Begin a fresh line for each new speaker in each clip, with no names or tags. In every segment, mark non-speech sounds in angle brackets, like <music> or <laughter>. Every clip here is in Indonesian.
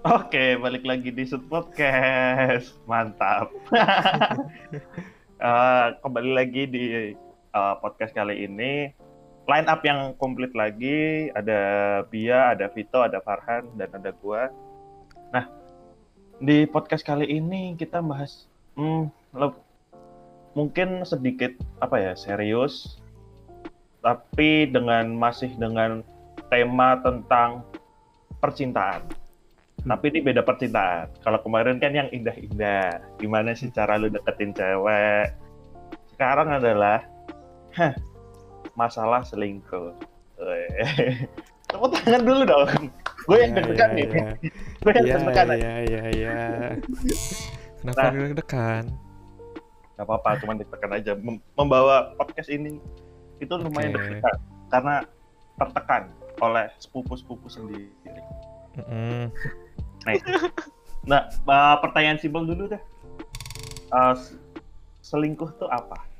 Oke, balik lagi di Sud Podcast. Mantap. <laughs> Eh, kembali lagi di eh, podcast kali ini. Line up yang komplit lagi. Ada Bia, ada Vito, ada Farhan, dan ada gua. Nah, di podcast kali ini kita bahas hmm, le- mungkin sedikit apa ya serius, tapi dengan masih dengan tema tentang percintaan. Tapi ini beda percintaan. Kalau kemarin kan yang indah-indah. Gimana sih cara lu deketin cewek? Sekarang adalah hah, masalah selingkuh. <laughs> Tepuk tangan dulu dong. Gue yang deg-degan nih. <laughs> Gue yang
Iya,
deg-degan
iya, iya, iya. Kenapa
Nah.
deg-degan?
Gak apa-apa, cuma deg-degan aja. Mem- Membawa podcast ini itu lumayan
Oke.
deg-degan. Karena tertekan oleh sepupu-sepupu sendiri. Nah, uh, pertanyaan simpel dulu deh. Uh, selingkuh tuh apa?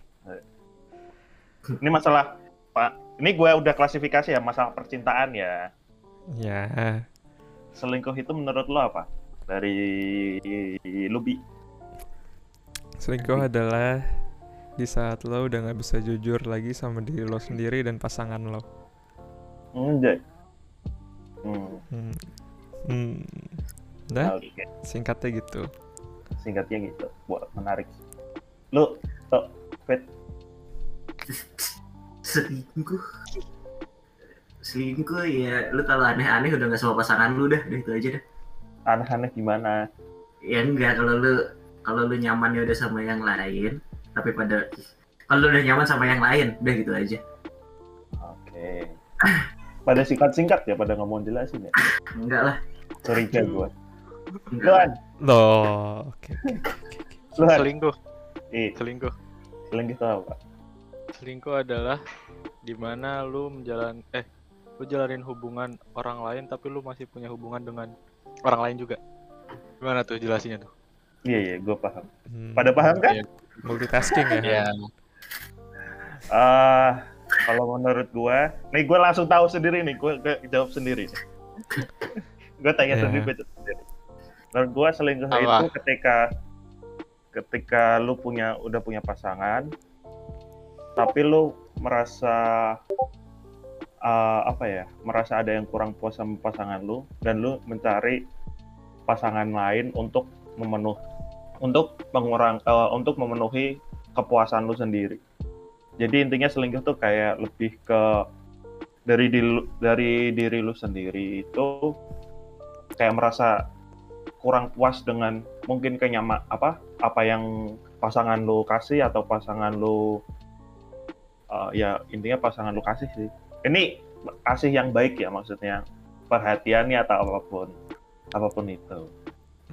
Ini masalah Pak. Ini gue udah klasifikasi ya masalah percintaan ya.
Ya,
Selingkuh itu menurut lo apa? Dari Lubi.
selingkuh adalah di saat lo udah nggak bisa jujur lagi sama diri lo sendiri dan pasangan lo.
Enggak. Hmm.
Hmm. Hmm. Udah,
Oke.
singkatnya gitu.
Singkatnya gitu. Buat menarik. Lu, tuh, Fit.
selingkuh selingkuh ya lu kalau aneh-aneh udah gak sama pasangan lu dah udah itu aja dah
Aneh-aneh gimana?
ya enggak kalau lu kalau lu nyamannya udah sama yang lain tapi pada kalau lu udah nyaman sama yang lain udah gitu aja
Oke. Pada singkat-singkat ya, pada ngomong jelasin ya.
enggak lah
Curiga gue.
Enggak
Luan,
Loh, oke.
Luan.
selingkuh
Ih,
selingkuh
selingkuh itu apa?
selingkuh adalah di mana lu menjalan eh lu jalanin hubungan orang lain tapi lu masih punya hubungan dengan orang lain juga gimana tuh jelasinnya tuh
Iya, iya, gue paham.
Hmm,
Pada paham kan?
Iya.
Multitasking ya.
Iya.
Eh, kalau menurut gua, nih gua langsung tahu sendiri nih, gua, gua jawab sendiri. gua tanya
Ya.
jawab sendiri. Menurut gua selingkuh
Apa?
itu ketika ketika lu punya udah punya pasangan, tapi lu merasa eh, apa ya, merasa ada yang kurang puas sama pasangan lu dan lu mencari pasangan lain untuk memenuh untuk mengurang eh, untuk memenuhi kepuasan lu sendiri. Jadi intinya selingkuh tuh kayak lebih ke dari diri, dari diri lu sendiri itu kayak merasa kurang puas dengan mungkin kenyama apa apa yang pasangan lu kasih atau pasangan lu uh, ya intinya pasangan lu kasih sih. Ini kasih yang baik ya maksudnya perhatiannya atau apa pun apa pun itu.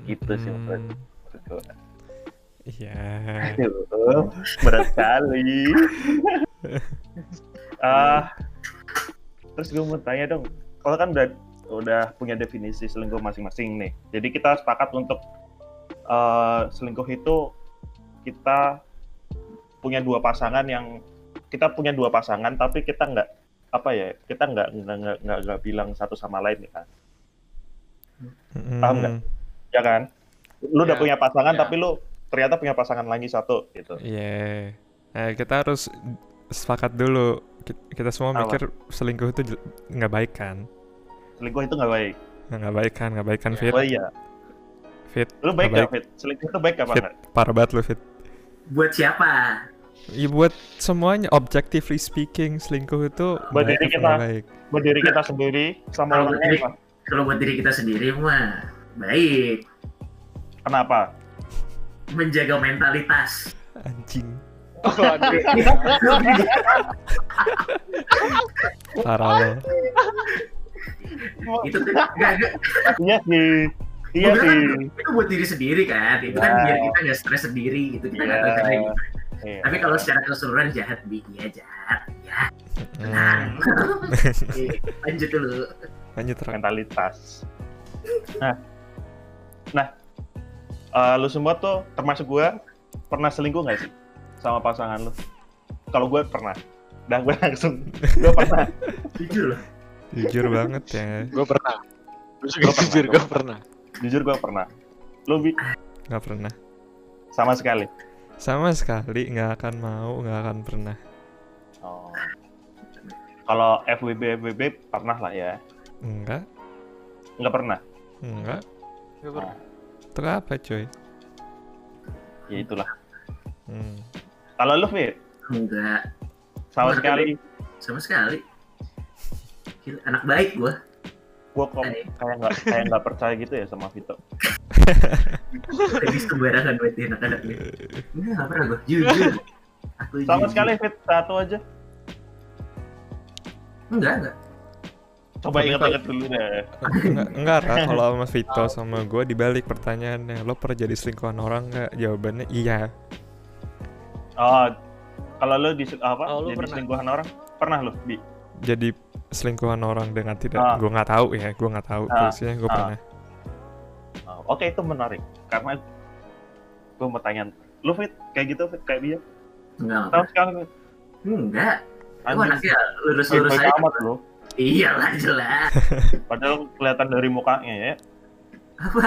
Gitu sih
Hmm,
menurut.
Iya.
Aduh, berat sekali. <laughs> Ah, terus gue mau tanya dong, kalau kan udah udah punya definisi selingkuh masing-masing nih. Jadi kita sepakat untuk eh, selingkuh itu kita punya dua pasangan yang kita punya dua pasangan tapi kita nggak apa ya kita nggak nggak nggak nggak bilang satu sama lain ya kan
Mm-mm.
Paham nggak? ya kan lu udah
Ya,
punya pasangan
ya.
tapi lu ternyata punya pasangan lagi satu gitu
Iya. Nah, kita harus sepakat dulu. Ki- Kita semua
Apa?
mikir selingkuh itu nggak baik kan?
Selingkuh itu nggak baik
Nah, Nggak baik kan? Nggak baik kan. Fit?
oh iya
Fit,
Lu baik
Nggak
gak, Fit? Selingkuh itu baik apa
Fit,
enggak?
parah banget lu, Fit.
buat siapa
Iya buat semuanya, objectively speaking, selingkuh itu
Buat
baik
diri kita.
baik?
Buat diri kita sendiri sama
Kalau
orang
buat
lain
kalau buat diri kita sendiri mah baik
Kenapa?
menjaga mentalitas
Anjing,
Waduh. <laughs>
parah lo. <laughs>
itu nggak, nggak,
iya sih. Iya sih.
kan itu buat diri sendiri kan itu kan biar kita nggak stres sendiri gitu kita nggak tahu caranya.
Iya.
tapi kalau secara keseluruhan jahat bi ya jahat ya
Hmm,
lanjut dulu
lanjut
mentalitas. Nah, nah, eh, lu semua tuh termasuk gua pernah selingkuh nggak sih sama pasangan lu? Kalau gue pernah. Dan gue langsung, gue pernah.
jujur loh
Jujur banget ya.
gue pernah gue jujur gue pernah
Jujur gue pernah. Lu Bi?
nggak pernah
sama sekali.
sama sekali nggak akan mau nggak akan pernah
Oh. Kalau FWB FWB pernah lah ya.
enggak
Nggak pernah.
enggak
Gak pernah.
itu apa cuy
Ya itulah.
hmm.
Kalau lu Fit,
Enggak,
sama sekali
sama sekali. Gila, anak baik gua.
gue kok kayak nggak kayak nggak percaya gitu ya sama Vito.
Lebih sembarangan berarti anak-anak ini. Enggak, nggak pernah gua. Jujur. <laughs> Aku
Sama
jujur.
sekali Fit satu aja.
Enggak, enggak.
Coba ingat-ingat dulu deh.
enggak enggak kalau <laughs> sama Vito sama gue dibalik pertanyaannya lo pernah jadi selingkuhan orang nggak jawabannya iya
Oh, kalau lu di apa?
Oh, lu
jadi
pernah.
selingkuhan orang? Pernah lu, Bi?
Jadi selingkuhan orang dengan tidak
Ah.
gue nggak tahu ya gue nggak tahu
Ah.
terusnya gue
Ah.
pernah
Oh, Oke, itu menarik. Karena gue mau tanya, lu Fit kayak gitu Fit kayak dia?
Enggak,
Tahu Fit.
enggak.
Anjing,
anaknya lurus-lurus aja.
amat lu.
Iyalah jelas. <laughs>
Padahal kelihatan dari mukanya ya.
Apa?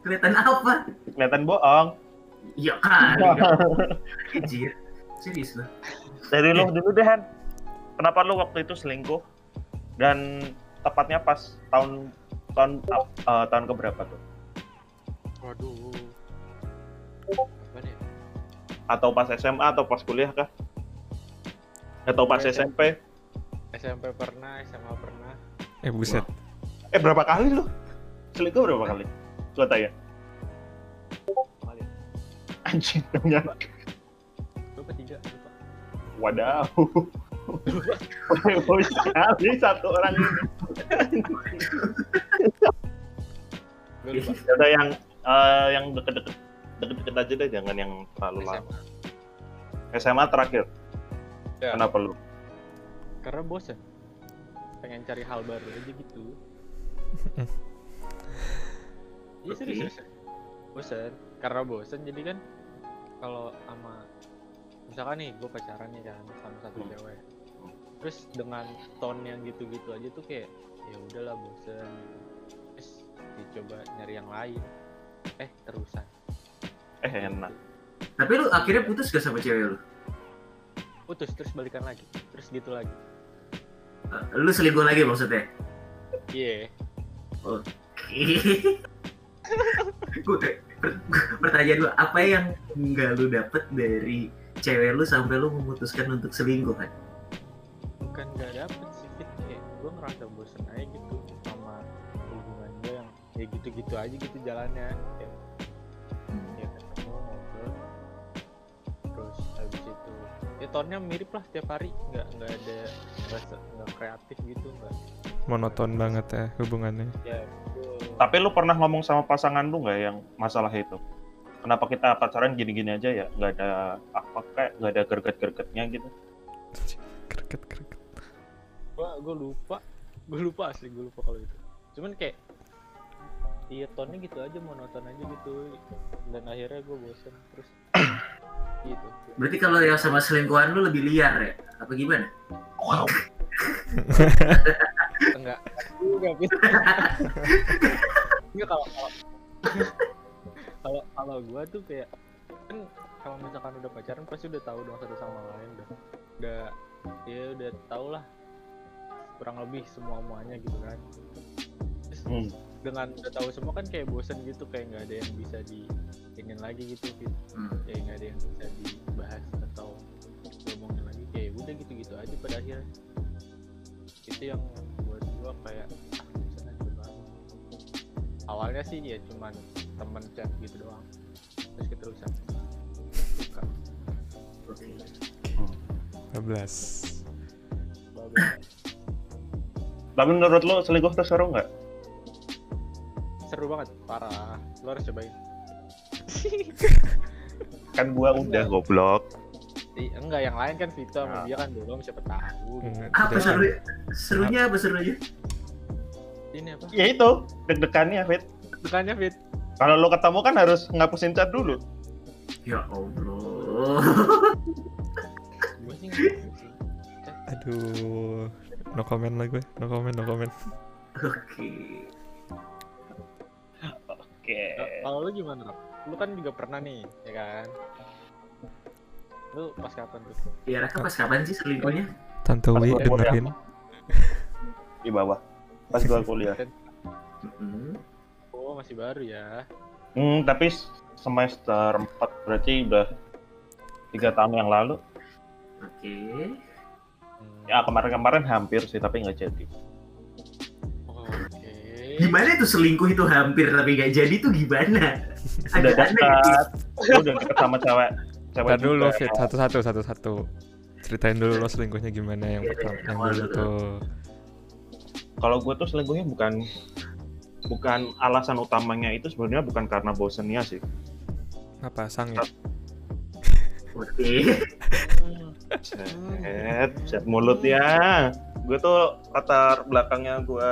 Kelihatan apa?
Kelihatan bohong.
Iya <laughs> kali. Anjir. Serius lu.
Dari lu dulu deh, Han. Kenapa lu waktu itu selingkuh? Dan tepatnya pas tahun tahun eh, tahun keberapa tuh?
Waduh. Apa nih?
Atau pas SMA atau pas kuliah kah? Atau pas SMP?
SMP pernah, SMA pernah.
eh buset
Eh berapa kali lu? Selingkuh berapa kali? Gua tanya. Anjing banyak.
Lupa tiga, lupa.
Wadaw. Boy sekali satu orang ini. Ada yang eh, yang deket-deket deket-deket aja deh, jangan yang terlalu lama.
SMA.
SMA terakhir.
Ya.
Kenapa lu?
Karena bosen. Pengen cari hal baru aja gitu. <laughs> Iya serius, serius. Bosen. Karena bosen jadi kan kalau sama misalkan nih gue pacaran nih kan sama satu
Hmm.
cewek. Terus dengan tone yang gitu-gitu aja tuh kayak ya udahlah bosen. Terus dicoba nyari yang lain. Eh terusan.
Eh enak.
Tapi lu akhirnya putus gak sama cewek lu?
Putus terus balikan lagi. Terus gitu lagi.
Eh, Lu selingkuh lagi maksudnya?
Iya. <laughs>
Gue pertanyaan lu apa yang nggak lu dapet dari cewek lu sampai lu memutuskan untuk selingkuh kan?
Bukan nggak dapet sih Fit. kayak gue ngerasa bosen aja gitu sama hubungan gue yang ya gitu-gitu aja gitu jalannya kayak ya ketemu ngobrol terus habis itu ya tonnya mirip lah tiap hari nggak nggak ada nggak kreatif gitu nggak
monoton banget ya hubungannya
ya betul.
Tapi lu pernah ngomong sama pasangan lu nggak yang masalah itu? Kenapa kita pacaran gini-gini aja ya? Nggak ada apa kayak nggak ada gerget-gergetnya gitu?
Kreket, kreket.
gue gue lupa gue lupa asli gue lupa kalau itu cuman kayak iya tonnya gitu aja monoton aja gitu dan akhirnya gue bosen terus <coughs> gitu
Berarti kalau yang sama selingkuhan lu lebih liar ya? Apa gimana?
Wow. <laughs>
enggak enggak bisa enggak kalau kalau kalau kalau gua tuh kayak kan kalau misalkan udah pacaran pasti udah tahu dong satu sama lain udah udah ya udah tau lah kurang lebih semua muanya gitu kan. Terus
Hmm.
dengan udah tahu semua kan kayak bosen gitu kayak nggak ada yang bisa di ingin lagi gitu gitu
Hmm.
kayak nggak ada yang bisa dibahas atau diomongin lagi kayak udah gitu gitu aja pada akhirnya. Itu yang buat gua kayak awalnya sih ya cuman temen chat gitu doang terus keterusan. Suka.
15
Bagus.
Tapi menurut lu selingkuh tuh seru nggak?
seru banget parah lo harus cobain <laughs>
Kan gua udah goblok.
Ih, enggak yang lain kan Vito
Nah.
sama dia kan belum siapa tahu gitu.
Hmm,
Apa
udah.
seru? Serunya apa serunya?
ini apa
Ya itu, deg-degannya Fit.
bukannya Fit
Kalau lu ketemu kan harus ngapusin chat dulu.
Ya Allah.
aduh no comment lah gue no comment no comment
Oke.
Oke.
Kalau lu gimana, Rob? Lu kan juga pernah nih, ya kan? Lu pas kapan tuh?
Ya Raka pas kapan sih selingkuhnya?
Tante Wi dengerin.
Di bawah. Pas gua kuliah.
Hmm.
Oh, masih baru ya.
Hmm, tapi semester 4 berarti udah tiga tahun yang lalu.
Oke.
Hmm.
Ya kemarin-kemarin hampir sih, tapi nggak jadi.
Oke.
Gimana tuh selingkuh itu hampir tapi gak jadi tuh gimana?
Udah dekat, udah deket sama cewek. Cewek
Ntar dulu. Fit, satu-satu satu-satu. Ceritain dulu lo selingkuhnya gimana yang
Iya,
pertama
iya,
yang
awal
dulu
dulu.
tuh.
Kalau gue tuh selingkuhnya bukan bukan alasan utamanya itu sebenarnya bukan karena bosennya sih.
Apa sang ya?
Oke.
Set, mulut ya. Gue tuh latar belakangnya gue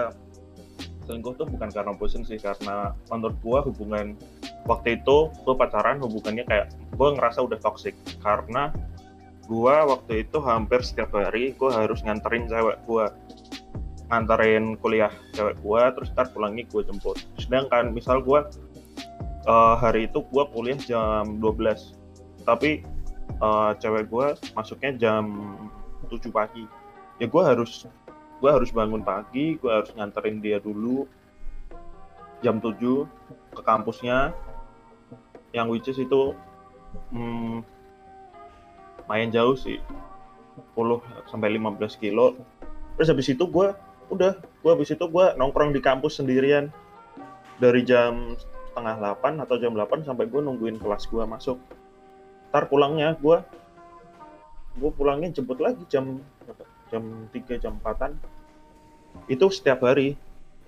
selingkuh tuh bukan karena bosen sih, karena menurut gue hubungan waktu itu gue pacaran hubungannya kayak gue ngerasa udah toxic karena gue waktu itu hampir setiap hari gue harus nganterin cewek gue nganterin kuliah cewek gue terus ntar pulangnya gue jemput sedangkan misal gue eh, hari itu gue kuliah jam 12 tapi eh, cewek gue masuknya jam 7 pagi. Ya gue harus gue harus bangun pagi gue harus nganterin dia dulu jam 7 ke kampusnya yang which is itu hmm, main jauh sih 10 sampai 15 kilo. Terus habis itu gue udah gue habis itu gue nongkrong di kampus sendirian. Dari jam setengah 8 atau jam 8 sampai gue nungguin kelas gue masuk ntar pulangnya gue gue pulangnya jemput lagi jam jam 3 jam 4an itu setiap hari.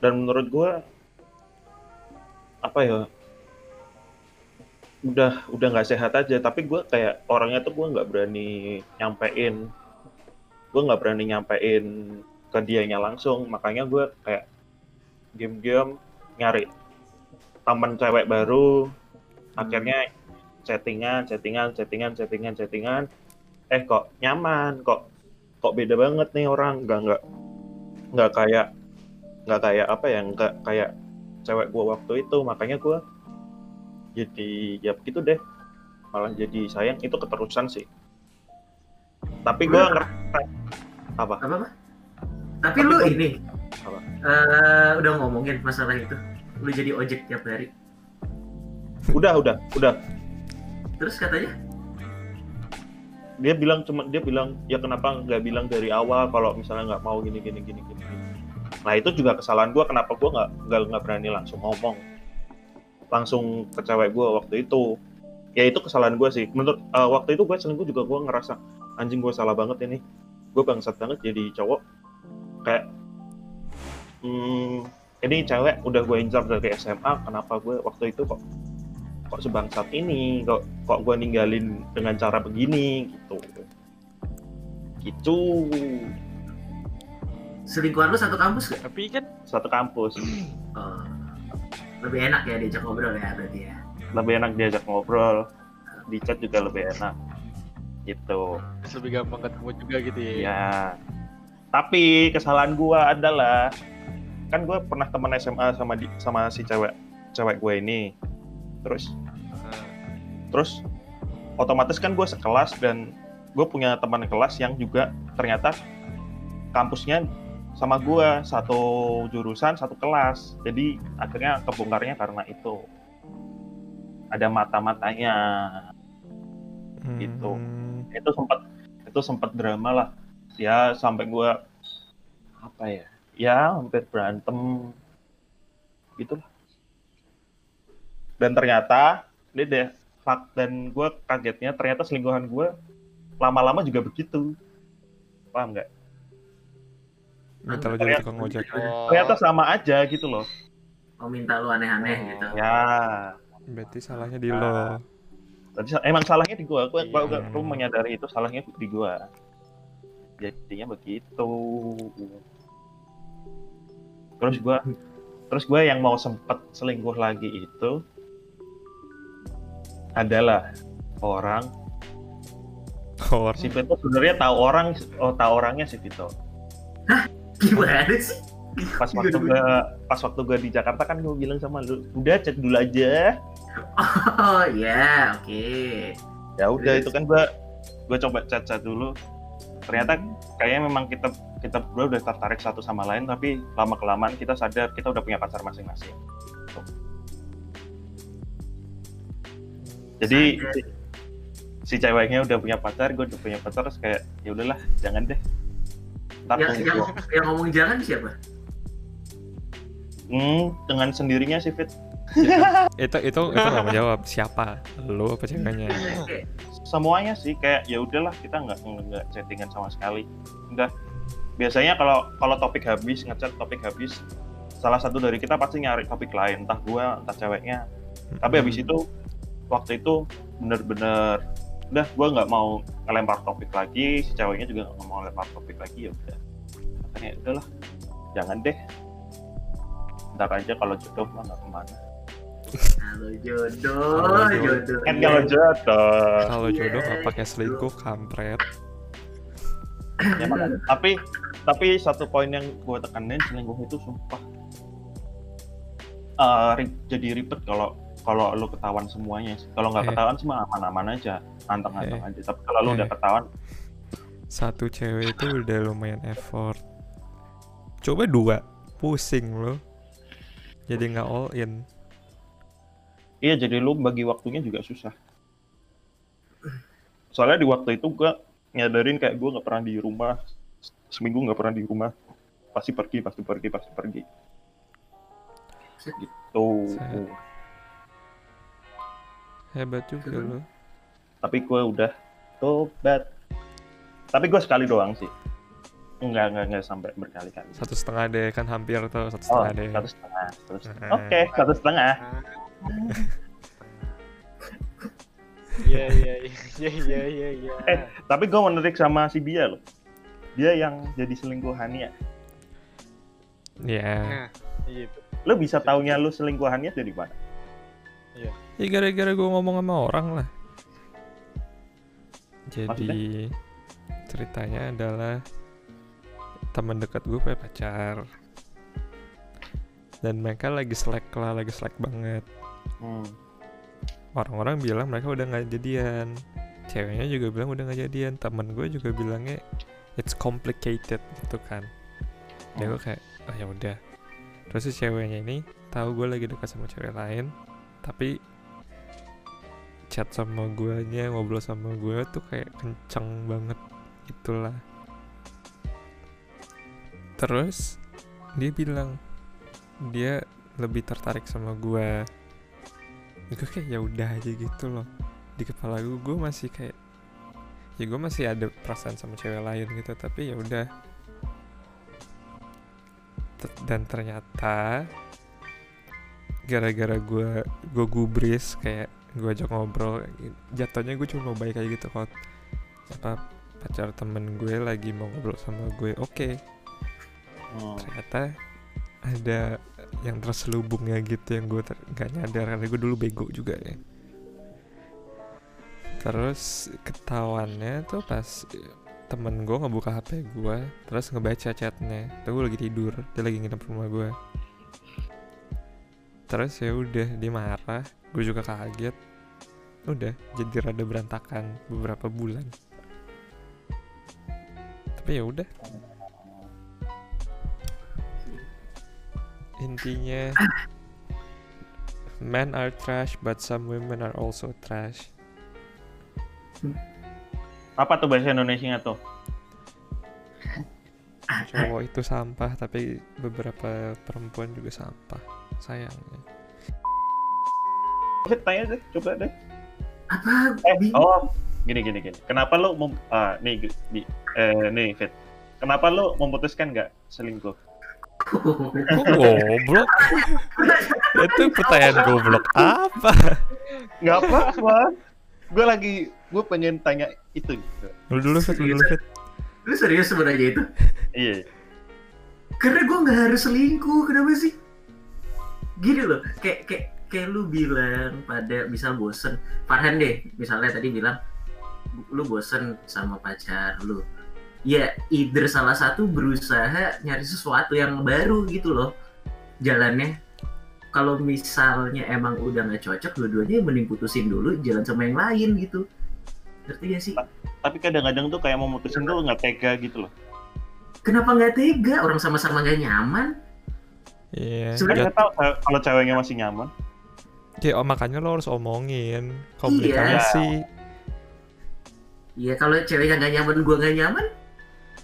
Dan menurut gue apa ya udah udah nggak sehat aja. Tapi gue kayak orangnya tuh gue nggak berani nyampein. Gue nggak berani nyampein ke dianya langsung. Makanya gue kayak game-game nyari teman cewek baru. Akhirnya chattingan chattingan chattingan chattingan chattingan. Eh kok nyaman? Kok kok beda banget nih orang? Nggak nggak nggak kayak nggak kayak apa ya? Nggak kayak cewek gue waktu itu. Makanya gue jadi ya begitu deh. Malah jadi sayang. Itu keterusan sih. Tapi gue ngerasa apa?
Apa apa? Tapi lu
gua-
ini
Apa?
eh, udah ngomongin masalah itu. Lu jadi ojek tiap hari.
udah udah udah
Terus katanya?
Dia bilang cuma dia bilang ya kenapa nggak bilang dari awal kalau misalnya nggak mau gini gini gini gini nah itu juga kesalahan gue kenapa gue nggak nggak berani langsung ngomong. Langsung ke cewek gue waktu itu. Ya itu kesalahan gue sih. Menurut eh, waktu itu gue selingkuh juga gue ngerasa anjing gue salah banget ini. Gue bangsat banget jadi cowok. Kayak hmm, ini cewek udah gue incar dari SMA kenapa gue waktu itu kok kok sebangsat ini kok kok gue ninggalin dengan cara begini gitu. Gitu.
Selingkuhan lu satu kampus gak?
Tapi kan
satu kampus.
Oh, lebih enak ya diajak ngobrol ya berarti ya.
lebih enak diajak ngobrol. Di chat juga lebih enak. Gitu.
Lebih gampang ketemu juga gitu ya.
ya tapi kesalahan gua adalah kan gue pernah teman SMA sama di, sama si cewek cewek gue ini. Terus terus otomatis kan gue sekelas dan gue punya teman kelas yang juga ternyata kampusnya sama gue satu jurusan satu kelas. Jadi akhirnya kebongkarnya karena itu. Ada mata-matanya. Gitu.
Hmm,
itu sempat itu sempat drama lah. Ya sampai gue apa ya? Ya hampir berantem. Gitu lah dan ternyata ini deh dan gue kagetnya ternyata selingkuhan gue lama-lama juga begitu paham nggak
minta lo jadi tukang ojek.
Oh,
ternyata sama aja gitu loh
Oh minta lu aneh-aneh
Oh.
gitu.
ya
Berarti salahnya di lo.
Tadi sa- emang salahnya di gue gue gue
Iya.
gue menyadari itu salahnya di gue jadinya begitu terus gue terus gue yang mau sempet selingkuh lagi itu adalah orang.
Orang.
Si Vito sebenarnya tahu orang oh tahu orangnya si Vito.
Gimana sih?
pas waktu gue pas waktu gue di Jakarta kan gue bilang sama lu udah chat dulu aja.
Oh ya, oke.
ya udah itu kan gue gue coba chat chat dulu. Ternyata kayaknya memang kita kita berdua udah tertarik satu sama lain tapi lama kelamaan kita sadar kita udah punya pacar masing-masing jadi si- si ceweknya udah punya pacar gue udah punya pacar terus kayak ya udahlah jangan deh. Ntar
Yang, yang,
tunggu.
yang ngomong jangan siapa?
hmm, dengan sendirinya sih Fit.
Itu itu itu nggak menjawab siapa? Lu apa ceweknya?
Semuanya sih kayak ya udahlah kita nggak nggak chattingan sama sekali. Udah. Biasanya kalau kalau topik habis ngechat topik habis salah satu dari kita pasti nyari topik lain. Entah gua entah ceweknya. Tapi habis itu waktu itu bener-bener udah gua nggak mau ngelempar topik lagi si ceweknya juga nggak mau ngelempar topik lagi ya udah. Makanya ya udahlah jangan deh. Ntar aja kalau jodoh mah nggak ke mana.
Kalau jodoh,
Kalau
jodoh.
kan kalau jodoh.
Kalau
Iya,
jodoh nggak pakai selingkuh kampret.
Ya, makanya. tapi tapi satu poin yang gue tekanin selingkuh itu sumpah eh, ri- jadi ribet kalau kalau lu ketahuan semuanya sih. kalau nggak
Eh.
ketahuan semua aman-aman aja anteng-anteng
Eh.
aja tapi kalau lu
Eh.
udah ketahuan
satu cewek itu udah lumayan effort coba dua pusing lo jadi nggak all in
iya jadi lu bagi waktunya juga susah soalnya di waktu itu gue nyadarin kayak gue nggak pernah di rumah seminggu nggak pernah di rumah pasti pergi pasti pergi pasti pergi gitu
Set. Hebat juga lo
tapi gue udah tobat. Tapi gue sekali doang sih. Enggak enggak enggak sampai berkali-kali.
Satu setengah deh kan hampir tuh satu
oh
setengah deh.
satu setengah satu setengah.
Nah.
oke satu setengah. <laughs>
Iya iya iya iya iya iya.
Eh. tapi gue menarik sama si Bia loh. Dia yang jadi selingkuhannya.
Ya
Nah, gitu.
lo bisa taunya lu selingkuhannya dari mana
ya gara-gara gue ngomong sama orang lah. Jadi ceritanya adalah teman dekat gue punya pacar. Dan mereka lagi slack lah lagi slack banget.
Hmm.
orang-orang bilang mereka udah nggak jadian. Ceweknya juga bilang udah nggak jadian. Temen gue juga bilangnya it's complicated gitu kan. Ya gue kayak oh ya udah. Terus si ceweknya ini tahu gue lagi dekat sama cewek lain tapi chat sama gue ngobrol sama gue tuh kayak kenceng banget gitulah. Terus dia bilang dia lebih tertarik sama gue gue kayak ya udah aja gitu loh. Di kepala gue gue masih kayak ya gue masih ada perasaan sama cewek lain gitu tapi ya udah. Dan ternyata gara-gara gue gue gubris kayak gue ajak ngobrol jatuhnya gue cuma mau baik aja gitu kok apa pacar temen gue lagi mau ngobrol sama gue oke.
Hmm.
ternyata ada yang terselubungnya gitu yang gue nggak nyadar karena gue dulu bego juga ya. Terus ketahuannya tuh pas temen gue ngebuka hp gue terus ngebaca chatnya tuh gue lagi tidur dia lagi nginep rumah gue terus ya udah dia marah gue juga kaget. Udah jadi rada berantakan beberapa bulan. Tapi ya udah. Intinya men are trash but some women are also trash.
Apa tuh bahasa Indonesia tuh?
Cowok itu sampah tapi beberapa perempuan juga sampah. Sayangnya
tanya deh coba deh
Apa?
eh oh gini gini gini kenapa lo mem ah, nih Gi- eh nih Fit kenapa lo memutuskan nggak selingkuh
Kok goblok? itu pertanyaan goblok apa?
nggak apa-apa gue lagi gue pengen tanya itu gitu.
Lu dulu Fit, lu dulu Fit
Lu serius sebenarnya itu?
iya
Karena gue nggak harus selingkuh, kenapa sih? Gini loh, kayak kayak kayak lu bilang pada misal bosen, Farhan deh, misalnya tadi bilang lu bosen sama pacar lu, ya either salah satu berusaha nyari sesuatu yang baru gitu loh jalannya. Kalau misalnya emang udah nggak cocok dua-duanya ya mending putusin dulu jalan sama yang lain gitu. Ngerti gak sih?
Tapi kadang-kadang tuh kayak mau mutusin tuh nggak tega gitu loh.
kenapa nggak tega? Orang sama-sama nggak nyaman.
Iya.
Sebenarnya-
nggak-
nggak tahu eh, kalau ceweknya masih nyaman.
Ya, makanya lo harus omongin komunikasi.
Iya kalau ceweknya nggak nyaman, gua nggak nyaman.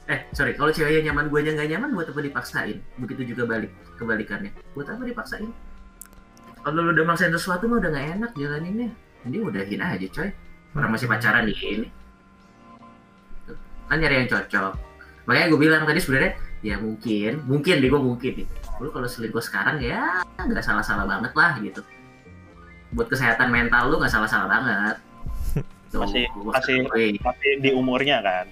Eh sorry, kalau ceweknya nyaman, guanya nggak nyaman, buat apa dipaksain? Begitu juga balik kebalikannya. Buat apa dipaksain? Kalau lu udah maksain sesuatu mah udah nggak enak jalaninnya. Ini udahin aja coy. Orang masih pacaran di ini. Kan nyari yang cocok. Makanya gue bilang tadi sebenarnya ya mungkin, mungkin deh gue mungkin nih. Kalau selingkuh sekarang ya nggak salah-salah banget lah gitu. Buat kesehatan mental lu nggak salah-salah banget. <laughs> Tuh,
Masih- masih-
akui.
Tapi di umurnya kan.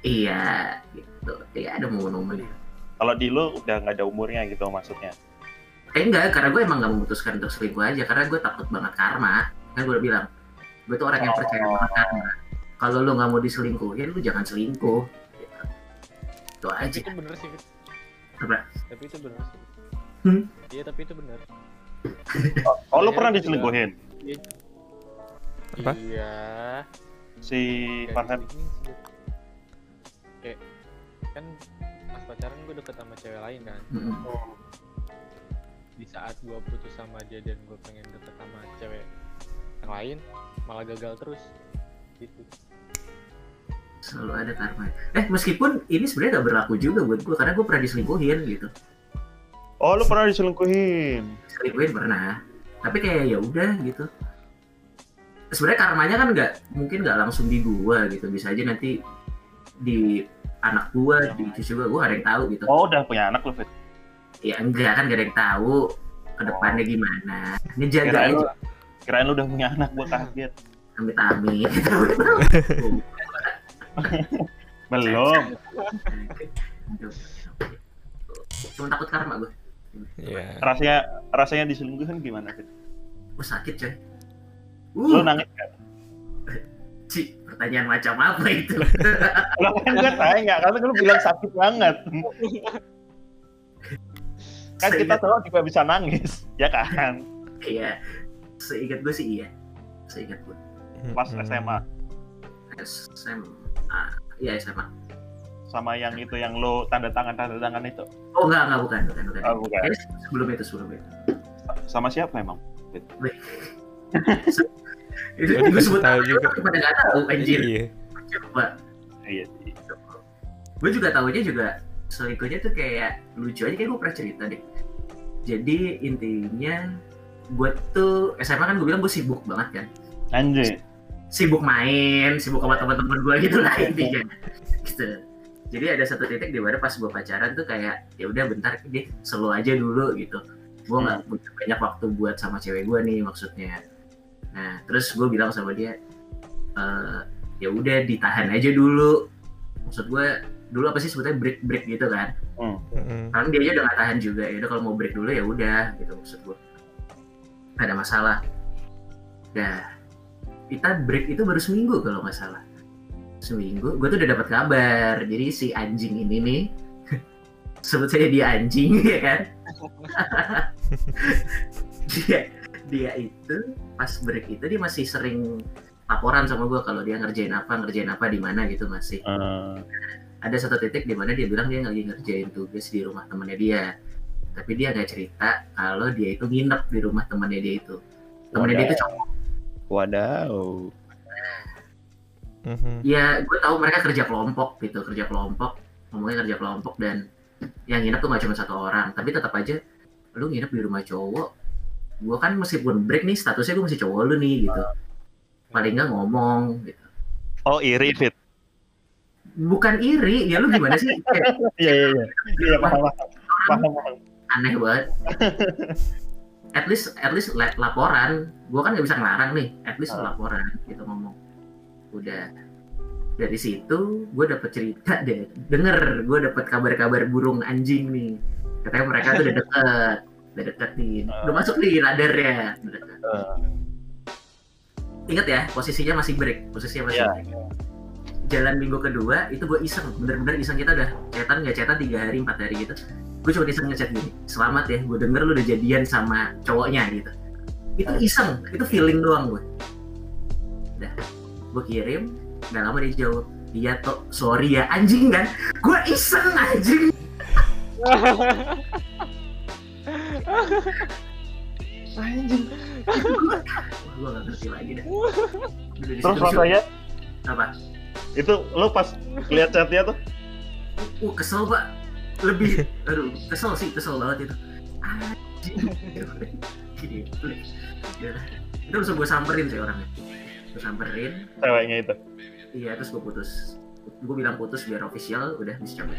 Iya, gitu. Iya ada momen-momen.
Kalau di lu udah nggak ada umurnya gitu maksudnya.
Eh enggak, karena gue emang gak memutuskan untuk selingkuh aja, karena gue takut banget karma. Kan gue udah bilang, gue tuh orang yang percaya
Oh.
banget karma. Kalau lu nggak mau diselingkuhin, lu jangan selingkuh. Gitu. Itu
Tapi
aja.
itu bener sih Fit.
Apa?
tapi itu bener sih
Hmm?
iya tapi itu bener <laughs>
Oh, lu pernah diselingkuhin?
Apa?
iya
Si Farhan.
kayak kan pas pacaran gue deket sama cewek lain kan
Mm-mm.
di saat gue putus sama dia dan gue pengen deket sama cewek yang lain malah gagal terus gitu
Selalu ada karma. Eh meskipun ini sebenarnya gak berlaku juga buat gue, karena gue pernah diselingkuhin gitu.
Oh, lu pernah diselingkuhin?
Diselingkuhin pernah. Tapi kayak ya udah gitu. Sebenarnya karmanya kan nggak mungkin nggak langsung di gua gitu, bisa aja nanti di anak gua, di cucu gua, gua gak ada yang tahu gitu.
Oh, udah punya anak lu, Fit.
ya enggak kan gak ada yang tahu ke depannya gimana ngejaga
Kirain lu,
aja
kirain lu udah punya anak, gua kaget.
amit amit <laughs>
Belum.
cuma takut karma gue
Iya.
Rasanya rasanya diselingkuhin gimana, Fit?
gue sakit coy
Lu
uh
nangis gak? <laughs>
Ci, pertanyaan macam apa itu <laughs>
Lah kan gue tanya, karena lu bilang sakit banget. <laughs> kan kita cowok juga bisa nangis, ya kan?
iya seingat gue sih iya seingat gue
Pas
Mm-mm.
SMA
SMA iya SMA
sama yang itu yang lu tanda tangan tanda tangan itu.
oh enggak enggak bukan bukan bukan
Oh, bukan.
Eh, sebelum itu sebelum itu
Sama siapa emang? <laughs>
itu gue sebut
tahu
juga. pada nggak tahu anjir
Iya.
coba
Iya sih.
gue juga tahunya juga selingkuhnya tuh kayak lucu aja kayak gue pernah cerita deh jadi intinya gue tuh SMA kan gue bilang gue sibuk banget kan
Anjir.
sibuk main sibuk sama teman-teman gue gitu lah intinya gitu jadi ada satu titik di mana pas gue pacaran tuh kayak ya udah bentar deh slow aja dulu gitu. Gue nggak punya banyak waktu buat sama cewek gue nih maksudnya. Nah terus gue bilang sama dia "Eh, ya udah ditahan aja dulu. Maksud gue dulu apa sih sebetulnya break break gitu kan?
Mm-mm.
kan dia aja udah gak tahan juga ya udah kalau mau break dulu ya udah gitu maksud gue ada masalah. Dah kita break itu baru seminggu kalau nggak salah seminggu gue tuh udah dapat kabar. Jadi si anjing ini nih <laughs> sebut saja dia anjing <laughs> ya kan? <laughs> Dia dia itu pas break itu dia masih sering laporan sama gue kalau dia ngerjain apa ngerjain apa di mana gitu masih.
Eh,
ada satu titik di mana dia bilang dia lagi ngerjain tugas di rumah temannya dia. Tapi dia nggak cerita kalau dia itu nginep di rumah temannya dia itu. Temannya dia itu cowok.
Wadaw.
Mhm.
ya gue tahu mereka kerja kelompok gitu kerja kelompok ngomongnya kerja kelompok dan yang nginep tuh nggak cuma satu orang tapi tetap aja lu nginep di rumah cowok gue kan meskipun break nih statusnya gue masih cowok lu nih gitu paling nggak ngomong gitu
Oh iri fit.
bukan iri ya lu gimana sih <laughs>
Iya iya iya. Iya paham paham.
Aneh banget <laughs> at least at least la- laporan gue kan nggak bisa ngelarang nih at least
Ah.
laporan gitu ngomong udah. Dari situ gue dapet cerita deh. Denger gue dapet kabar-kabar burung anjing nih. Katanya mereka tuh udah <laughs> deket. Udah deket nih. Udah masuk nih radarnya. Udah deket.
Eh,
ingat ya posisinya masih break. Posisinya masih
Iya.
break. jalan minggu kedua itu gue iseng. Bener-bener iseng. Kita udah chatan nggak chatan tiga hari empat hari gitu. Gue cuma iseng ngechat gini selamat ya gue denger lu udah jadian sama cowoknya gitu. Itu iseng. Itu feeling doang gue udah gue kirim nggak lama dia jawab iya toh sorry ya anjing kan? Gue iseng anjing. <laughs>
Anjing.
gue gak ngerti lagi dah di
Terus rasanya
apa
itu lo pas lihat chatnya tuh?
Uh kesel pak. Lebih aduh kesel sih kesel banget itu. Anjing. <laughs> Gitu itu langsung gue samperin sih orangnya gue samperin
ceweknya itu.
iya terus gue putus gue bilang putus biar official udah bisa cabut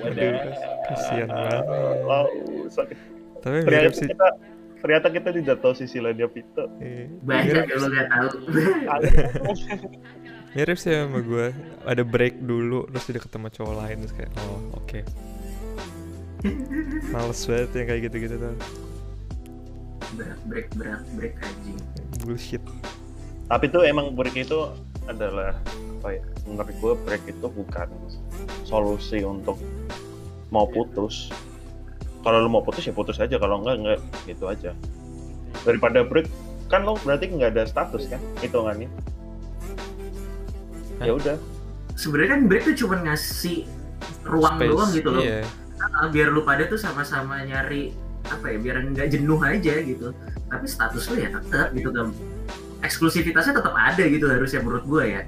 Aduh, kasihan banget.
Wow, sakit.
Tapi mirip
ternyata
sih.
kita ternyata kita tidak tahu sisi lainnya Vito.
eh,
banyak yang lo gak tahu
mirip sih sama gue. Ada break dulu, terus dia ketemu cowok lain terus kayak, oh oke. <laughs> Males banget yang kayak gitu-gitu tuh.
Break break break break anjing
Bullshit.
Tapi tuh emang break itu adalah apa ya? Menurut gue break itu bukan solusi untuk mau putus. Kalau lu mau putus ya putus aja, kalau enggak enggak gitu aja. Daripada break kan lo berarti nggak ada status kan hitungannya. Ya udah.
sebenarnya kan break tuh cuma ngasih ruang
Space,
doang gitu loh
Iya.
Ah, biar lu pada tuh sama-sama nyari apa ya biar nggak jenuh aja gitu tapi status lu ya tetap gitu kan eksklusivitasnya tetap ada gitu harusnya menurut gue ya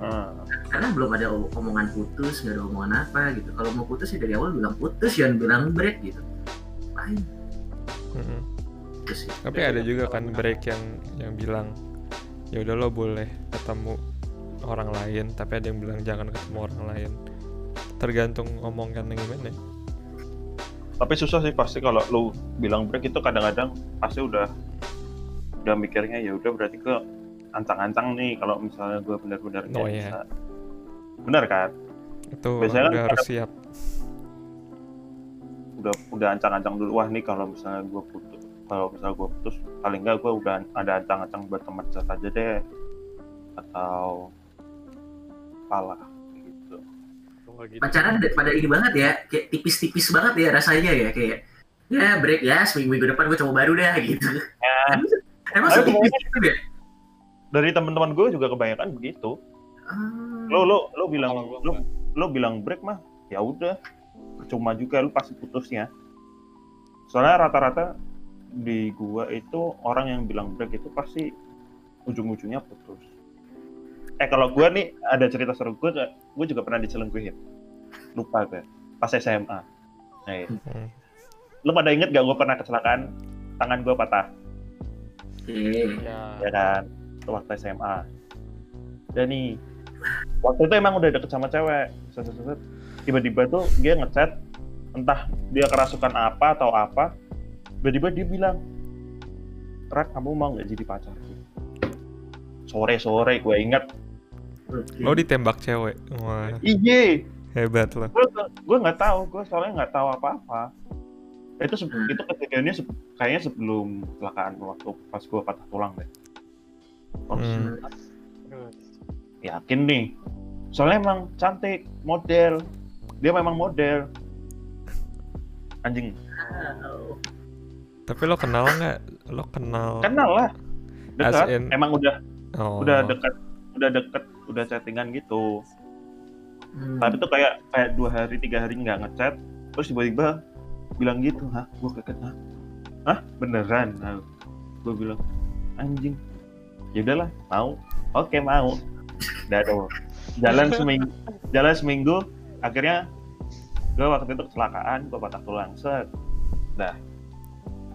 Ah.
karena belum ada omongan putus nggak ada omongan apa gitu kalau mau putus ya dari awal bilang putus jangan bilang break gitu lain
Mm-mm.
gitu sih
Tapi ada juga kan break yang yang bilang ya udah lo boleh ketemu orang lain, tapi ada yang bilang jangan ketemu orang lain. Tergantung omongannya gimana.
Tapi susah sih pasti kalau lu bilang break itu kadang-kadang pasti udah udah mikirnya ya udah berarti ke ancang-ancang nih kalau misalnya gue benar-benar nggak
Oh, iya.
bisa. Benar kan?
Itu
Biasanya kan
udah harus siap.
Udah udah ancang-ancang dulu wah nih kalau misalnya gue putus kalau misalnya gue putus paling nggak gue udah ada ancang-ancang buat teman chat aja deh atau apalah.
Nggak gitu.
pacaran udah pada ini banget ya kayak tipis-tipis banget ya rasanya ya kayak ya break ya seminggu minggu depan gue coba baru dah gitu <laughs> emang
Ayo,
setipis itu deh
Dari teman-teman gue juga kebanyakan begitu.
Ah.
Lo lo lo bilang lo lo bilang break mah ya udah percuma juga lu pasti putusnya soalnya rata-rata di gua itu orang yang bilang break itu pasti ujung-ujungnya putus eh kalau gua nih ada cerita seru gua gua juga pernah diselingkuhin lupa gue pas SMA nah.
Hmm.
lu pada inget gak gua pernah kecelakaan tangan gua patah
Oke.
Ya.
ya kan itu waktu SMA dan nih waktu itu emang udah deket sama cewek tiba-tiba tuh dia ngechat entah dia kerasukan apa atau apa tiba-tiba dia bilang Rak kamu mau nggak jadi pacarku sore-sore gue inget.
Lo ditembak cewek. Wah,
iye
hebat lo.
gue nggak tahu gue soalnya nggak tahu apa-apa itu se- itu kejadiannya se- kayaknya sebelum kecelakaan waktu pas gue patah tulang deh Oh,
Hmm.
Yakin nih soalnya emang cantik model dia memang model anjing.
Tapi lo kenal nggak? Lo kenal?
kenal lah dekat
in-
emang udah
Oh.
udah dekat udah deket udah chattingan gitu.
Hmm.
tapi tuh kayak kayak dua hari tiga hari nggak ngechat terus tiba-tiba bilang gitu hah gue keket hah? Hah? Beneran? Nah, gue bilang anjing. Ya udahlah mau. Oke mau. Udah tuh. Jalan seminggu jalan seminggu akhirnya gue waktu itu kecelakaan gue patah tulang set. Dah.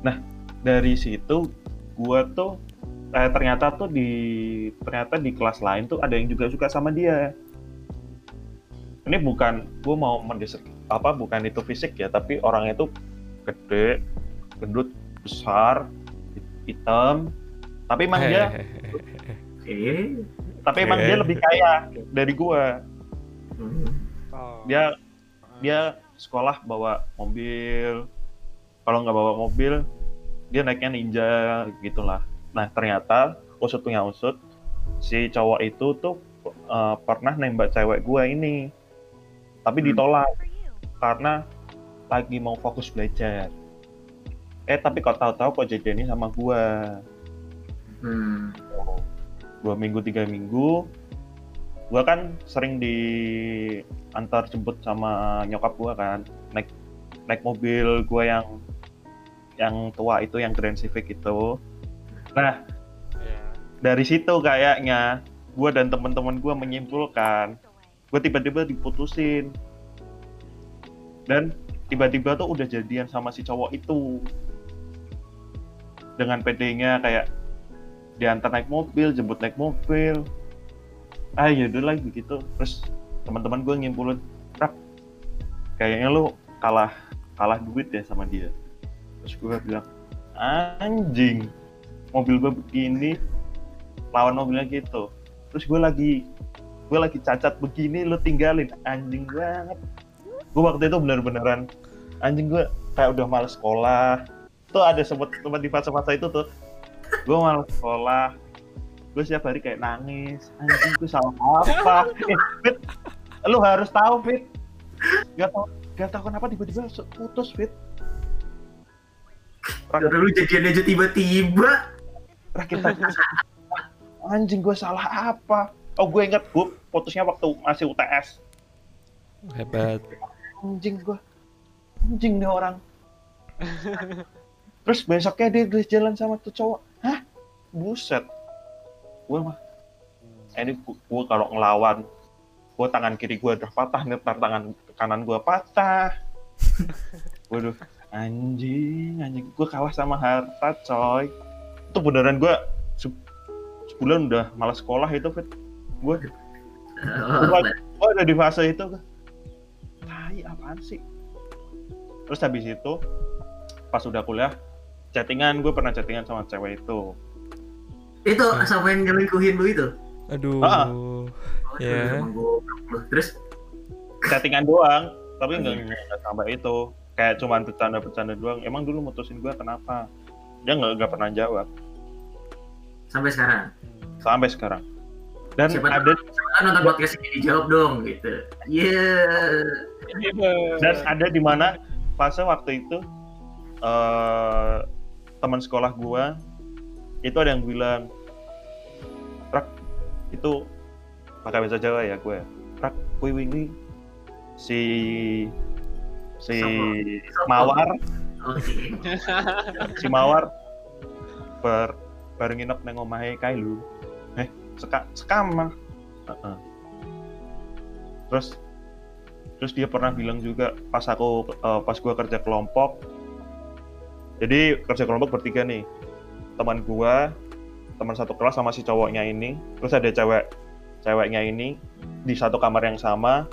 Nah dari situ gue tuh eh, ternyata tuh di ternyata di kelas lain tuh ada yang juga suka sama dia. Ini bukan gue mau mendesek apa bukan itu fisik ya tapi orangnya tuh gede gendut besar hitam. Tapi emang dia tapi emang dia lebih kaya dari gue
Hmm.
Dia dia sekolah bawa mobil. Kalau nggak bawa mobil dia naiknya ninja gitulah nah ternyata usut punya usut si cowok itu tuh eh, pernah nembak cewek gue ini. Tapi
Hmm.
ditolak karena lagi mau fokus belajar. Eh tapi kok tahu-tahu kok jadiannya sama gue
Hmm.
dua minggu tiga minggu gue kan sering di antar jemput sama nyokap gue kan. Naik naik mobil gue yang yang tua itu yang Grand Civic itu nah
ya
dari situ kayaknya gue dan teman-teman gue menyimpulkan gue tiba-tiba diputusin. Dan tiba-tiba tuh udah jadian sama si cowok itu. Dengan PD-nya kayak diantar naik mobil jemput naik mobil. Ah yaudah lah begitu terus teman-teman gue nyimpulin rak kayaknya lu kalah kalah duit ya sama dia. Terus gue bilang anjing mobil gue begini lawan mobilnya gitu. Terus gue lagi gue lagi cacat begini lu tinggalin. Anjing banget. Gue waktu itu bener-beneran anjing gue kayak udah males sekolah. Tuh ada sempet tempat di fase-fase itu tuh. Gue males sekolah. Gue setiap hari kayak nangis. Anjing gue salah apa Fit? Lu harus tahu Fit. Gak tau gak tau kenapa tiba-tiba putus Fit.
Karena lu jadian aja tiba-tiba.
Lah kita anjing gue salah apa? Oh gue inget gue putusnya waktu masih UTS.
Hebat.
Anjing gue, anjing nih orang. Terus besoknya dia dia jalan sama tuh cowok. Hah? Buset. Gue mah, eh, ini gue kalau ngelawan, gue tangan kiri gue udah patah, ntar tangan kanan gue patah. Waduh, anjing, anjing. Gue kalah sama harta, coy. Itu beneran gue se- sebulan udah malas sekolah itu, Fit. Gue
Oh,
Gua- gue ada di fase itu. Tai, apaan sih? Terus habis itu, pas udah kuliah, chattingan, gue pernah chattingan sama cewek itu.
itu sama yang ngelingkuhin lu itu.
Aduh.
Ah.
Oh,
Ya.
lu. Terus
Chattingan doang, tapi nggak nggak sampai itu. Kayak cuman bercanda-bercanda doang. Emang dulu mutusin gue kenapa? Dia nggak nggak pernah jawab
sampai sekarang.
sampai sekarang. Dan
Siapa
ada
Kan nonton podcast ini dijawab dong gitu. Iya.
dan ada di mana fase waktu itu eh teman sekolah gua itu ada yang bilang rak itu pakai bahasa Jawa ya gue rak kui wingi si si
Sopo? <laughs>
si mawar ber bareng nginep neng omahe kae eh seka sekamar Heeh. terus terus dia pernah bilang juga pas aku eh, pas gua kerja kelompok. Jadi kerja kelompok bertiga nih. Teman gua teman satu kelas sama si cowoknya ini. Terus ada cewek ceweknya ini di satu kamar yang sama.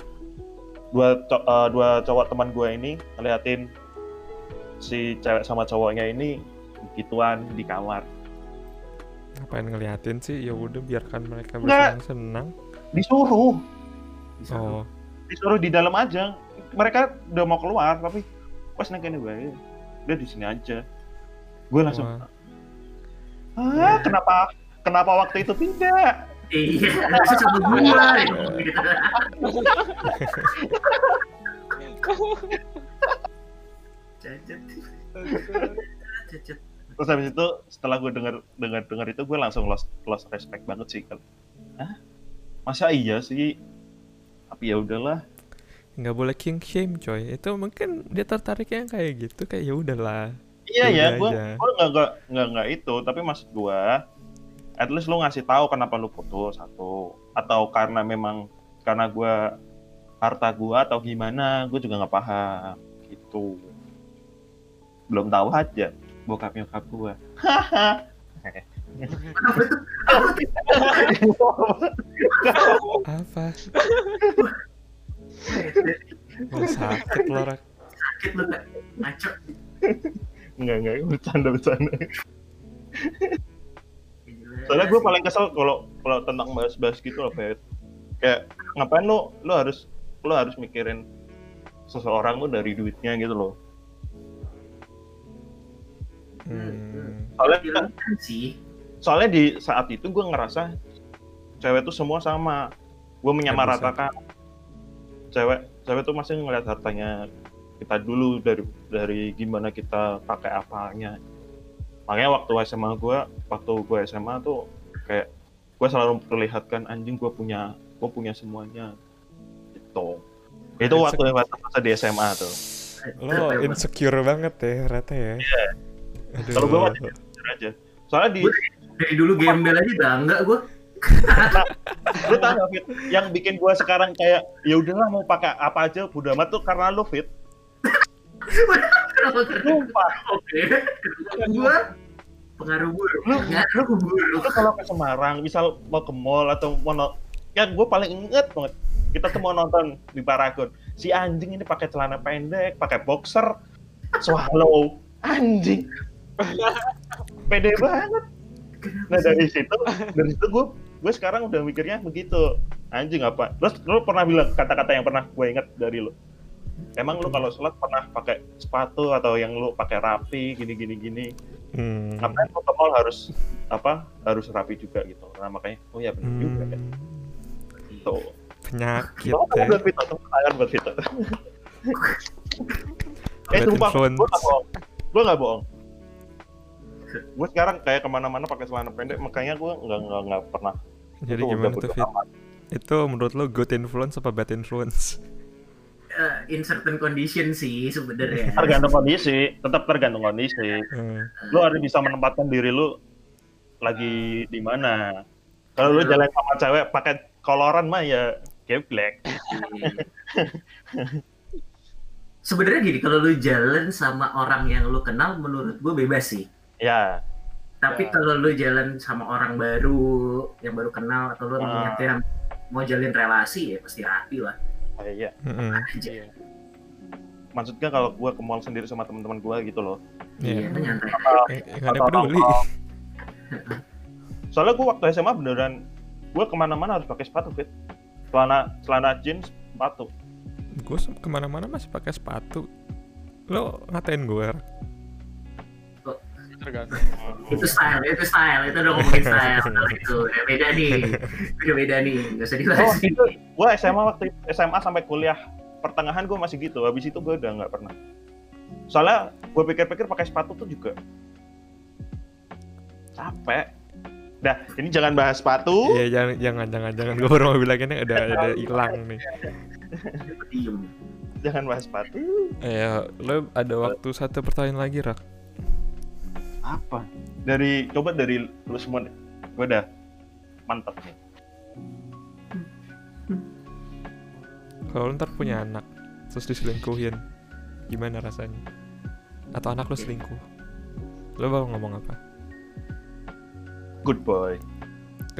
Dua eh, dua cowok teman gua ini ngeliatin si cewek sama cowoknya ini gituan di kamar
Ngapain ngeliatin sih? Ya udah biarkan mereka
Nggak.
bersenang-senang.
disuruh
Bisa.
Oh,
disuruh di dalam aja mereka udah mau keluar tapi pas neng ini gue dia di sini aja gue langsung
wah.
ah kenapa kenapa waktu itu tidak
Iya, <laughs> harusnya sama gua. <laughs> <laughs> Cacat. Cacat.
terus habis itu setelah gue dengar dengar dengar itu gue langsung lost lost respect banget sih kalau ah masa iya sih? Tapi ya udahlah.
Nggak boleh king shame coy. Itu mungkin dia tertarik yang kayak gitu kayak ya udahlah.
iya
Ya.
Gue gue nggak nggak nggak nggak itu. Tapi maksud gue at least lu ngasih tahu kenapa lu putus satu. Atau karena memang karena gue harta gue atau gimana gue juga nggak paham. Gitu belum tahu aja bokap nyokap gue <laughs>
Apa? Mau sakit lo Rak.
Sakit lu kak. Ngaco.
nggak nggak bercanda bercanda soalnya gue paling kesel kalau kalau tentang bahas-bahas gitu loh kayak kayak ngapain lu lu harus lu harus mikirin seseorang tuh dari duitnya gitu loh
Hmm.
soalnya
Bilang kan sih.
soalnya di saat itu gue ngerasa cewek tuh semua sama gue menyamaratakan cewek cewek tuh masih ngeliat hartanya kita dulu dari dari gimana kita pakai apanya makanya waktu SMA gue waktu gue SMA tuh kayak gue selalu memperlihatkan anjing gue punya gue punya semuanya gitu itu
Insecure.
waktu masa masa di SMA tuh
Lo insecure banget ya ternyata ya. Aduh.
Kalau gua masih- Jujur aja soalnya di
Dari dulu gembel aja bangga gue.
lu tau gak fit yang bikin gue sekarang kayak ya udahlah mau pakai apa aja bodo amat tuh karena lu fit Sumpah.
Oke. Gue pengaruh buruk.
Lu-
Pengaruh buruk.
lu kalau ke Semarang misal mau ke mall atau mau no- ya gue paling inget banget kita tuh mau nonton di Paragon si anjing ini pakai celana pendek pakai boxer swallow anjing <laughs> pede banget. Nah dari situ dari situ gue gue sekarang udah mikirnya begitu. Anjing apa? Terus lu pernah bilang kata-kata yang pernah gue inget dari lu? Emang lu kalau sholat pernah pakai sepatu atau yang lu pakai rapi gini gini gini?
Hmm.
ngapain lu ke mall harus apa harus rapi juga gitu. Nah makanya oh ya benar juga kan
Hmm.
gitu
Penyakit
oh,
ya.
buat Vito tepuk tangan buat Vito. <laughs> Eh sumpah gue gak bohong. Gue gak bohong gue sekarang kayak ke mana-mana pakai celana pendek makanya gue nggak nggak nggak pernah
Jadi
Itu
gimana tuh Fit?
amat.
Itu menurut lo good influence apa bad influence?
Eh, in certain condition sih sebenarnya. <laughs>
tergantung kondisi tetap tergantung kondisi
Hmm.
lu harus bisa menempatkan diri lu lagi di mana kalau lu jalan sama cewek pakai koloran mah ya geblek
Sebenarnya gini, kalau lu jalan sama orang yang lu kenal, menurut gue bebas sih.
Ya
Tapi
Ya.
kalau lu jalan sama orang baru, yang baru kenal, atau lu
Ah.
niatnya mau jalin relasi, ya pasti rapi lah.
ah, iya
Mm-mm.
Aja.
Iya.
maksudnya kalau gue ke mall sendiri sama teman-teman gue gitu loh
Iya.
Iya, nyantai.
Yang yang ada yang peduli.
soalnya gue waktu SMA beneran gue ke mana-mana harus pakai sepatu fit celana celana jeans sepatu
Gue ke mana-mana masih pakai sepatu. Lo ngatain gue?
Tergantung
Itu style, itu style, itu udah ngomongin style. <laughs> Itu beda nih, <laughs> udah beda nih, nggak usah dibahas.
Oh, itu gue SMA waktu SMA sampai kuliah. Pertengahan gue masih gitu habis itu gue udah nggak pernah. Soalnya gue pikir-pikir pakai sepatu tuh juga capek. Dah ini jangan bahas sepatu.
Iya jangan jangan jangan jangan. Gue baru mau bilang ini udah <laughs> udah hilang nih.
Jangan bahas sepatu.
Ya lo ada waktu satu pertanyaan lagi rak.
Apa dari coba dari lu semua deh gue udah mantep nih
Kalau lo ntar punya anak terus diselingkuhin, gimana rasanya? Atau anak lo selingkuh? Lo bakal ngomong apa?
good boy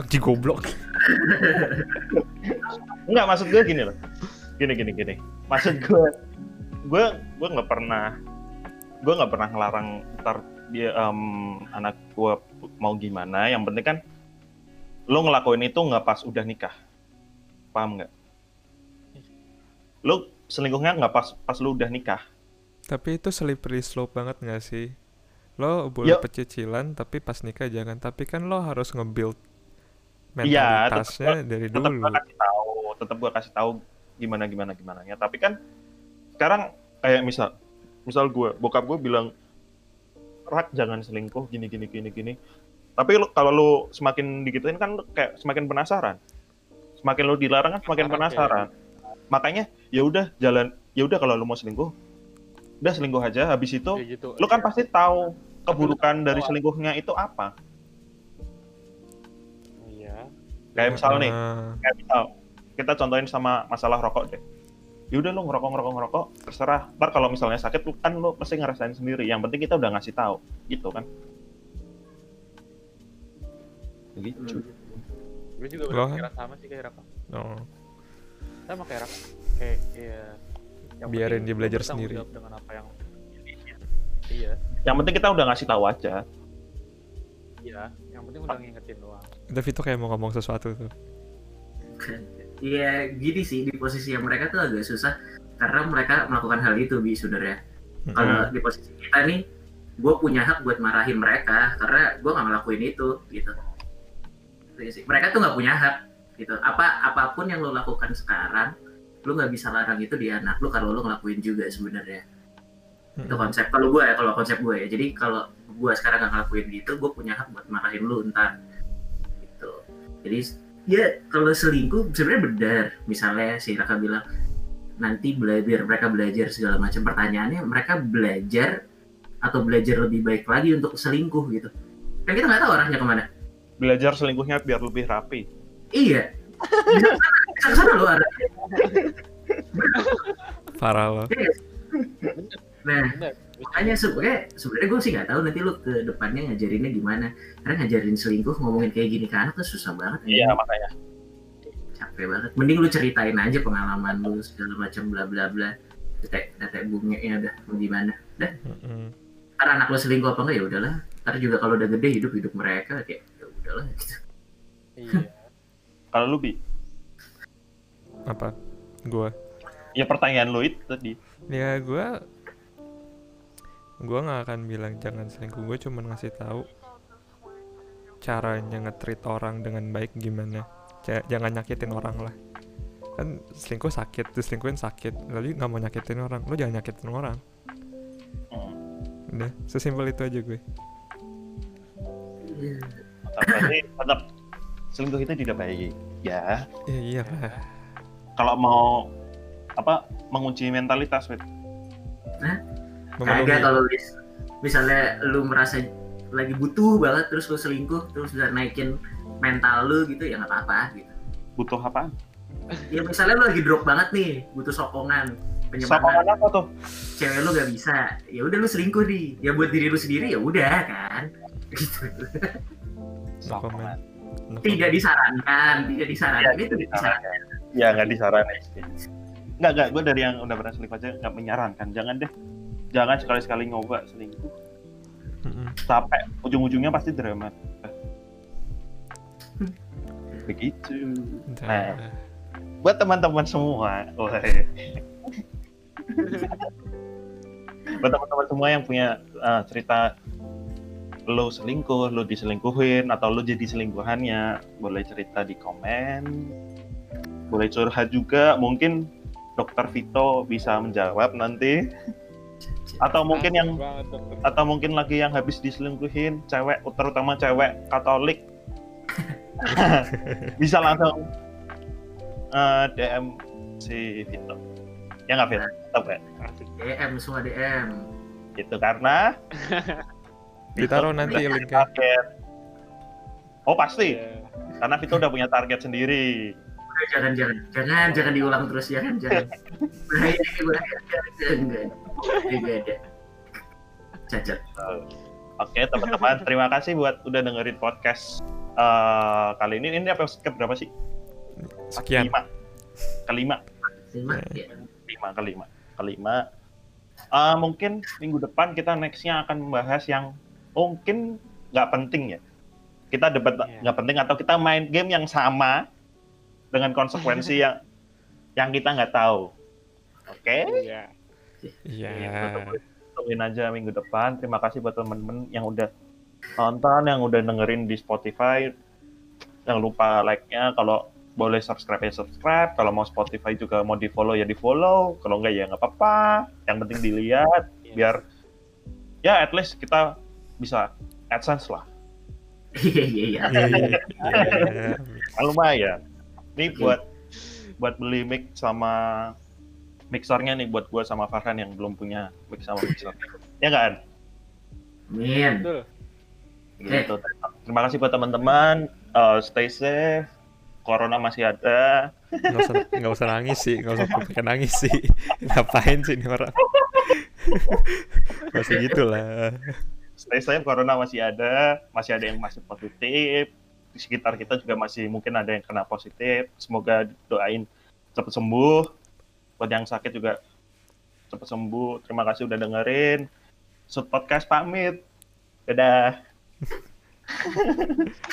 Di goblok.
Enggak maksud gue gini loh. Gini gini gini. Maksud gue gue gue nggak pernah gue nggak pernah ngelarang ntar dia em, anak gue mau gimana. Yang penting kan lo ngelakuin itu nggak pas udah nikah. Paham nggak? Lo selingkuhnya nggak pas pas lo udah nikah.
Tapi itu slippery slope banget gak sih? Lo boleh
Yo.
pecicilan tapi pas nikah jangan. Tapi kan lo harus nge-build
Iya,
mentalitasnya dari
tetap
dulu.
gue kasih tahu tetap gue kasih tahu gimana gimana gimana ya tapi kan sekarang kayak misal misal gue bokap gue bilang rak jangan selingkuh gini gini gini gini. Tapi lu, kalau lu semakin digituin kan kayak semakin penasaran. Semakin lu dilarang kan semakin penasaran. Makanya ya udah jalan ya udah kalau lu mau selingkuh udah selingkuh aja. Habis itu
kayak gitu
lu kan pasti tahu keburukan dari selingkuhnya itu apa.
Iya.
Kayak misal nih
Ah,
kayak misal kita contohin sama masalah rokok deh ya udah lu ngerokok ngerokok ngerokok terserah. Ntar kalau misalnya sakit lu kan lu pasti ngerasain sendiri. Yang penting kita udah ngasih tahu gitu kan. Gitu
gue juga
Lo,
berpikiran sama sih kayak Raka
oh.
sama kayak Raka kayak iya. Yang
Biarin
penting
dia belajar sendiri.
dengan apa yang iya.
Yang penting kita udah ngasih tahu aja.
Iya. Yang penting udah ngingetin doang.
Itu Vito kayak mau ngomong sesuatu tuh.
Iya gini sih di posisi yang mereka tuh agak susah karena mereka melakukan hal itu bi sebenarnya.
Mm-mm.
Kalau di posisi kita nih, gue punya hak buat marahin mereka karena gue nggak ngelakuin itu gitu. Itu sih. Mereka tuh nggak punya hak gitu apa apa pun yang lo lakukan sekarang lo nggak bisa larang itu di anak lo kalau lo ngelakuin juga sebenarnya itu konsep kalau gue ya kalau konsep gue ya jadi kalau gue sekarang nggak ngelakuin gitu gue punya hak buat marahin lu ntar gitu jadi ya kalau selingkuh sebenarnya benar misalnya si Raka bilang nanti belajar mereka belajar segala macam pertanyaannya mereka belajar atau belajar lebih baik lagi untuk selingkuh gitu kan kita nggak tahu arahnya ke mana
Belajar selingkuhnya biar lebih rapi.
iya bisa ke sana- loh arahnya
Parah lo.
Iya nah. Makanya sebenarnya sebenarnya gue sih nggak tahu nanti lu ke depannya ngajarinnya gimana karena ngajarin selingkuh ngomongin kayak gini ke anak tuh susah banget
Iya makanya.
capek banget mending lu ceritain aja pengalaman lu segala macam bla bla bla tetek tetek bunga ya udah mau gimana dah
Mm-mm.
ntar anak lu selingkuh apa enggak ya udahlah ntar juga kalau udah gede hidup hidup mereka kayak ya udahlah gitu
Iya.
Kalau lu bi,
Apa? Gua.
ya pertanyaan lu itu tadi.
Ya gua gua nggak akan bilang jangan selingkuh. Gue cuma ngasih tahu caranya nge-treat orang dengan baik gimana. Ja- jangan nyakitin orang lah. Kan selingkuh sakit, diselingkuhin sakit. Lalu nggak mau nyakitin orang, lu jangan nyakitin orang. Udah, sesimpel itu aja gue.
Tetap selingkuh itu tidak baik. Ya.
Ya iya lah.
Kalau mau apa menguji mentalitas, Wit.
kagak kalau mis- misalnya lu merasa lagi butuh banget terus lu selingkuh terus bisa naikin mental lu gitu ya nggak apa-apa gitu
butuh apa?
ya misalnya lu lagi drop banget nih butuh sokongan penyemangat
Sokongan apa tuh?
cewek lu gak bisa ya udah lu selingkuh nih ya buat diri lu sendiri ya udah kan <laughs> gitu.
No
tidak disarankan tidak disarankan itu tidak disarankan
Ya nggak disaranin sih. Nggak nggak. Gue dari yang udah pernah selingkuh aja nggak menyarankan. Jangan deh. Jangan sekali-sekali nyoba selingkuh.
Mm-mm.
Sampai ujung-ujungnya pasti drama. Begitu.
Dah.
Buat teman-teman semua. <laughs> Buat teman-teman semua yang punya uh, cerita lo selingkuh, lo diselingkuhin, atau lo jadi selingkuhannya, boleh cerita di komen. Boleh curhat juga, mungkin Dokter Vito bisa menjawab nanti. Atau mungkin yang
Banget, dokter.
atau mungkin lagi yang habis diselingkuhin cewek terutama cewek Katolik <laughs> bisa langsung eh, DM si Vito ya nggak Vito Tetap ya.
DM semua DM
gitu karena <laughs>
Ditaruh nanti linknya.
target. oh pasti
Iya.
karena Vito udah punya target sendiri
jangan jangan jangan jangan diulang terus jangan jangan <laughs> bahaya bahaya jangan jangan enggak enggak ada cacat.
Oke teman-teman terima kasih buat udah dengerin podcast eh, kali ini. Ini episode berapa sih?
Sekian.
kelima. Kelima. Kelima kelima. Kelima. Eh, mungkin minggu depan kita nextnya akan membahas yang mungkin nggak penting ya. Kita debat
Iya.
nggak penting atau kita main game yang sama dengan konsekuensi <laughs> yang yang kita nggak tahu. Oke?
Iya.
Iya.
tungguin aja minggu depan. Terima kasih buat temen-temen yang udah nonton yang udah dengerin di Spotify. Jangan lupa like-nya. Kalau boleh subscribe ya subscribe. Kalau mau Spotify juga mau di follow ya di follow kalau enggak ya nggak apa-apa. Yang penting <laughs> dilihat
Iya.
biar ya at least kita bisa AdSense lah.
Iya iya. Iya
Iya, iya, iya.
Lumayan. Ini buat buat beli mic sama mixernya nih buat gua sama Farhan yang belum punya mic sama mixer ya kan
Min
Betul.
gitu. Terima kasih buat teman-teman. Uh, stay safe. Corona masih ada.
Nggak usah, nggak usah nangis sih, nggak usah pakai nangis sih. <laughs> Ngapain sih ini orang? Masih gitu lah.
Stay safe. Corona masih ada. Masih ada yang masih positif. Di sekitar kita juga masih mungkin ada yang kena positif. Semoga doain cepat sembuh. Buat yang sakit juga cepat sembuh. Terima kasih udah dengerin. Sud podcast pamit. Dadah. <laughs>